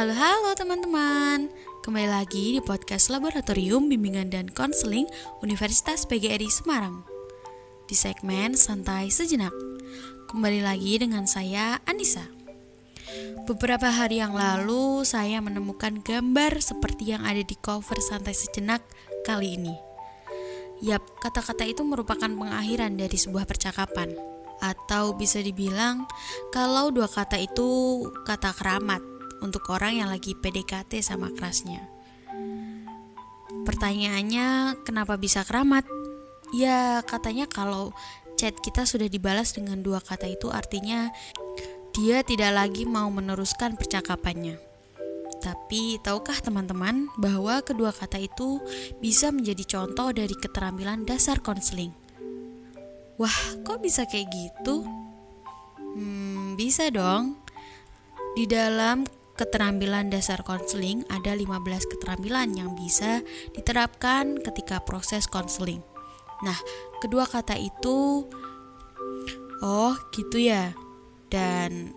halo, halo teman-teman. Kembali lagi di podcast Laboratorium Bimbingan dan Konseling Universitas PGRI Semarang. Di segmen Santai Sejenak. Kembali lagi dengan saya, Anissa. Beberapa hari yang lalu, saya menemukan gambar seperti yang ada di cover Santai Sejenak kali ini. Yap, kata-kata itu merupakan pengakhiran dari sebuah percakapan. Atau bisa dibilang kalau dua kata itu kata keramat untuk orang yang lagi PDKT sama kerasnya. Pertanyaannya, kenapa bisa keramat? Ya, katanya kalau chat kita sudah dibalas dengan dua kata itu artinya dia tidak lagi mau meneruskan percakapannya. Tapi tahukah teman-teman bahwa kedua kata itu bisa menjadi contoh dari keterampilan dasar konseling? Wah, kok bisa kayak gitu? Hmm, bisa dong. Di dalam keterampilan dasar konseling ada 15 keterampilan yang bisa diterapkan ketika proses konseling. Nah, kedua kata itu oh gitu ya. Dan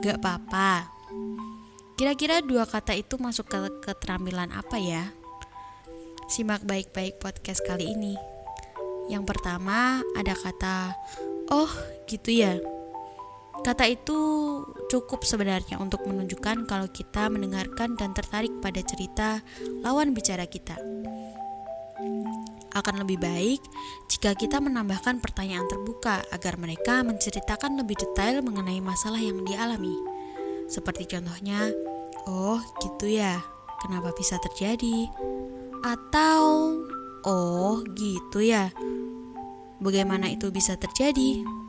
gak apa-apa. Kira-kira dua kata itu masuk ke keterampilan apa ya? Simak baik-baik podcast kali ini. Yang pertama ada kata oh gitu ya. Kata itu cukup sebenarnya untuk menunjukkan kalau kita mendengarkan dan tertarik pada cerita lawan bicara kita. Akan lebih baik jika kita menambahkan pertanyaan terbuka agar mereka menceritakan lebih detail mengenai masalah yang dialami. Seperti contohnya, "Oh, gitu ya. Kenapa bisa terjadi?" Atau, "Oh, gitu ya. Bagaimana itu bisa terjadi?"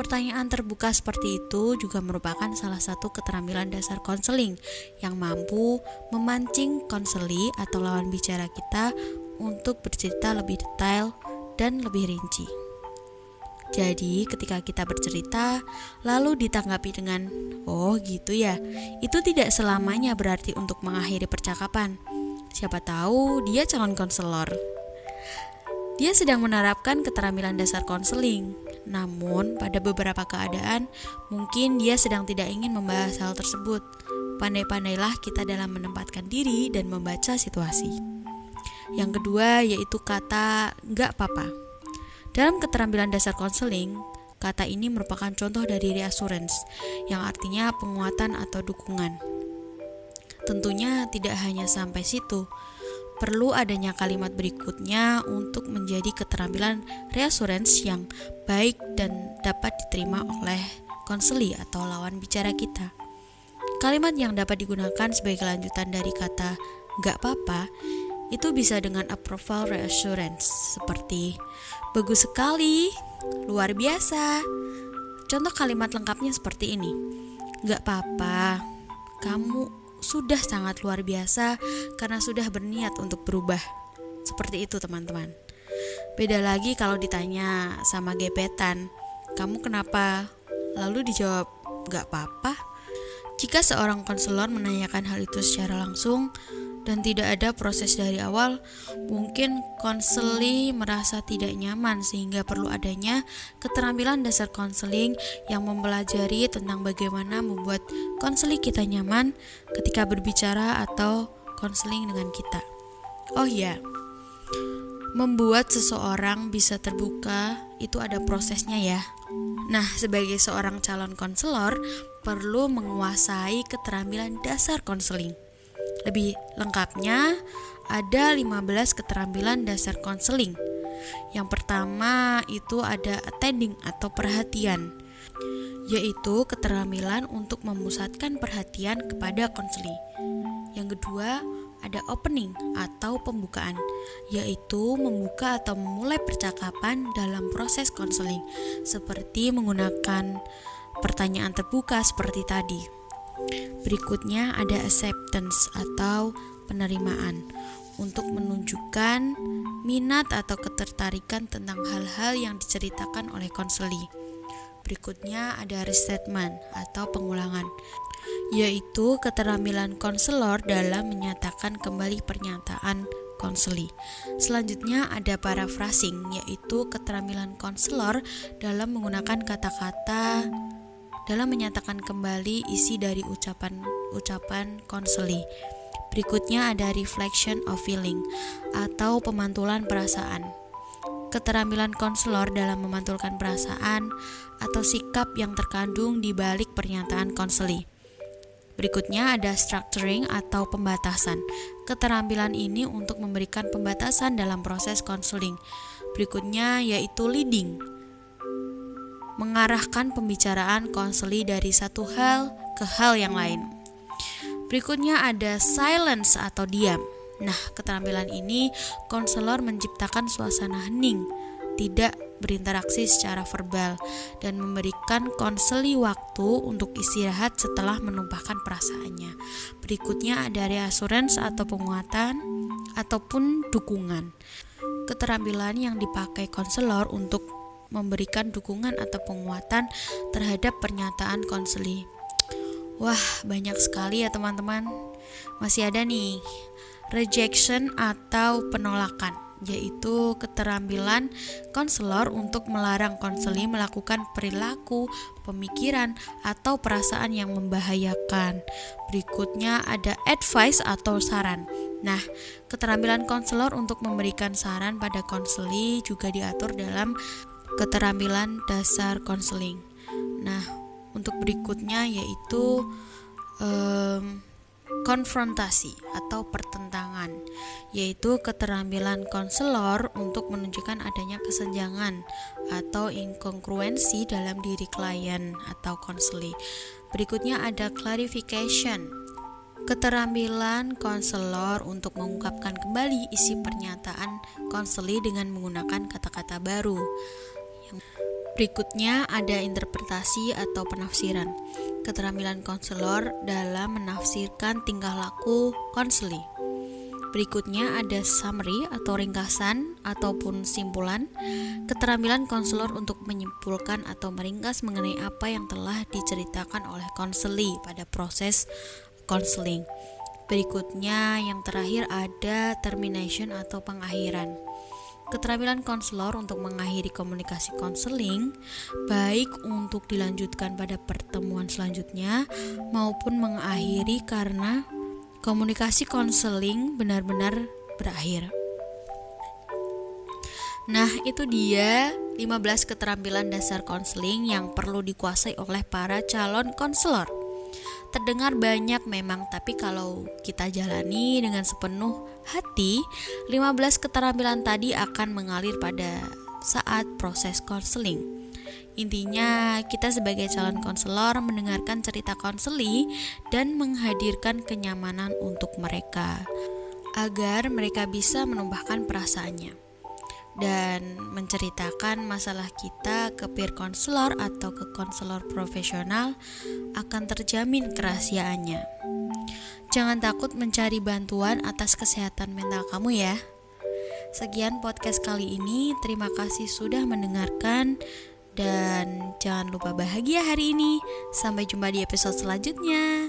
Pertanyaan terbuka seperti itu juga merupakan salah satu keterampilan dasar konseling yang mampu memancing konseli atau lawan bicara kita untuk bercerita lebih detail dan lebih rinci. Jadi, ketika kita bercerita, lalu ditanggapi dengan "Oh, gitu ya." Itu tidak selamanya berarti untuk mengakhiri percakapan. Siapa tahu dia calon konselor. Dia sedang menerapkan keterampilan dasar konseling, namun pada beberapa keadaan mungkin dia sedang tidak ingin membahas hal tersebut. Pandai-pandailah kita dalam menempatkan diri dan membaca situasi. Yang kedua yaitu kata nggak apa-apa. Dalam keterampilan dasar konseling, kata ini merupakan contoh dari reassurance, yang artinya penguatan atau dukungan. Tentunya tidak hanya sampai situ, perlu adanya kalimat berikutnya untuk menjadi keterampilan reassurance yang baik dan dapat diterima oleh konseli atau lawan bicara kita. Kalimat yang dapat digunakan sebagai kelanjutan dari kata "gak apa-apa" itu bisa dengan approval reassurance seperti bagus sekali, luar biasa. Contoh kalimat lengkapnya seperti ini. Gak apa-apa, kamu sudah sangat luar biasa karena sudah berniat untuk berubah. Seperti itu, teman-teman. Beda lagi kalau ditanya sama gebetan, "Kamu kenapa?" Lalu dijawab, "Gak apa-apa." Jika seorang konselor menanyakan hal itu secara langsung, dan tidak ada proses dari awal, mungkin konseli merasa tidak nyaman sehingga perlu adanya keterampilan dasar konseling yang mempelajari tentang bagaimana membuat konseli kita nyaman ketika berbicara atau konseling dengan kita. Oh iya, membuat seseorang bisa terbuka itu ada prosesnya ya. Nah, sebagai seorang calon konselor perlu menguasai keterampilan dasar konseling. Lebih lengkapnya, ada 15 keterampilan dasar konseling. Yang pertama itu ada attending atau perhatian, yaitu keterampilan untuk memusatkan perhatian kepada konseling. Yang kedua, ada opening atau pembukaan, yaitu membuka atau memulai percakapan dalam proses konseling, seperti menggunakan pertanyaan terbuka seperti tadi. Berikutnya ada acceptance atau penerimaan untuk menunjukkan minat atau ketertarikan tentang hal-hal yang diceritakan oleh konseli. Berikutnya ada restatement atau pengulangan, yaitu keterampilan konselor dalam menyatakan kembali pernyataan konseli. Selanjutnya ada paraphrasing, yaitu keterampilan konselor dalam menggunakan kata-kata dalam menyatakan kembali isi dari ucapan-ucapan konseli. Berikutnya ada reflection of feeling atau pemantulan perasaan. Keterampilan konselor dalam memantulkan perasaan atau sikap yang terkandung di balik pernyataan konseli. Berikutnya ada structuring atau pembatasan. Keterampilan ini untuk memberikan pembatasan dalam proses konseling. Berikutnya yaitu leading. Mengarahkan pembicaraan konseli dari satu hal ke hal yang lain. Berikutnya ada silence atau diam. Nah, keterampilan ini konselor menciptakan suasana hening, tidak berinteraksi secara verbal dan memberikan konseli waktu untuk istirahat setelah menumpahkan perasaannya. Berikutnya ada reassurance atau penguatan ataupun dukungan. Keterampilan yang dipakai konselor untuk memberikan dukungan atau penguatan terhadap pernyataan konseli. Wah, banyak sekali ya teman-teman. Masih ada nih, rejection atau penolakan, yaitu keterampilan konselor untuk melarang konseli melakukan perilaku, pemikiran, atau perasaan yang membahayakan. Berikutnya ada advice atau saran. Nah, keterampilan konselor untuk memberikan saran pada konseli juga diatur dalam keterampilan dasar konseling. Nah, untuk berikutnya yaitu um, konfrontasi atau pertentangan, yaitu keterampilan konselor untuk menunjukkan adanya kesenjangan atau inkongruensi dalam diri klien atau konseli. Berikutnya ada clarification. Keterampilan konselor untuk mengungkapkan kembali isi pernyataan konseli dengan menggunakan kata-kata baru. Berikutnya ada interpretasi atau penafsiran. Keterampilan konselor dalam menafsirkan tingkah laku konseli. Berikutnya ada summary atau ringkasan ataupun simpulan. Keterampilan konselor untuk menyimpulkan atau meringkas mengenai apa yang telah diceritakan oleh konseli pada proses konseling. Berikutnya yang terakhir ada termination atau pengakhiran. Keterampilan konselor untuk mengakhiri komunikasi konseling, baik untuk dilanjutkan pada pertemuan selanjutnya maupun mengakhiri karena komunikasi konseling benar-benar berakhir. Nah, itu dia 15 keterampilan dasar konseling yang perlu dikuasai oleh para calon konselor. Terdengar banyak memang, tapi kalau kita jalani dengan sepenuh hati, 15 keterampilan tadi akan mengalir pada saat proses konseling. Intinya, kita sebagai calon konselor mendengarkan cerita konseli dan menghadirkan kenyamanan untuk mereka agar mereka bisa menumpahkan perasaannya dan menceritakan masalah kita ke peer counselor atau ke konselor profesional akan terjamin kerahasiaannya. Jangan takut mencari bantuan atas kesehatan mental kamu ya. Sekian podcast kali ini. Terima kasih sudah mendengarkan dan jangan lupa bahagia hari ini. Sampai jumpa di episode selanjutnya.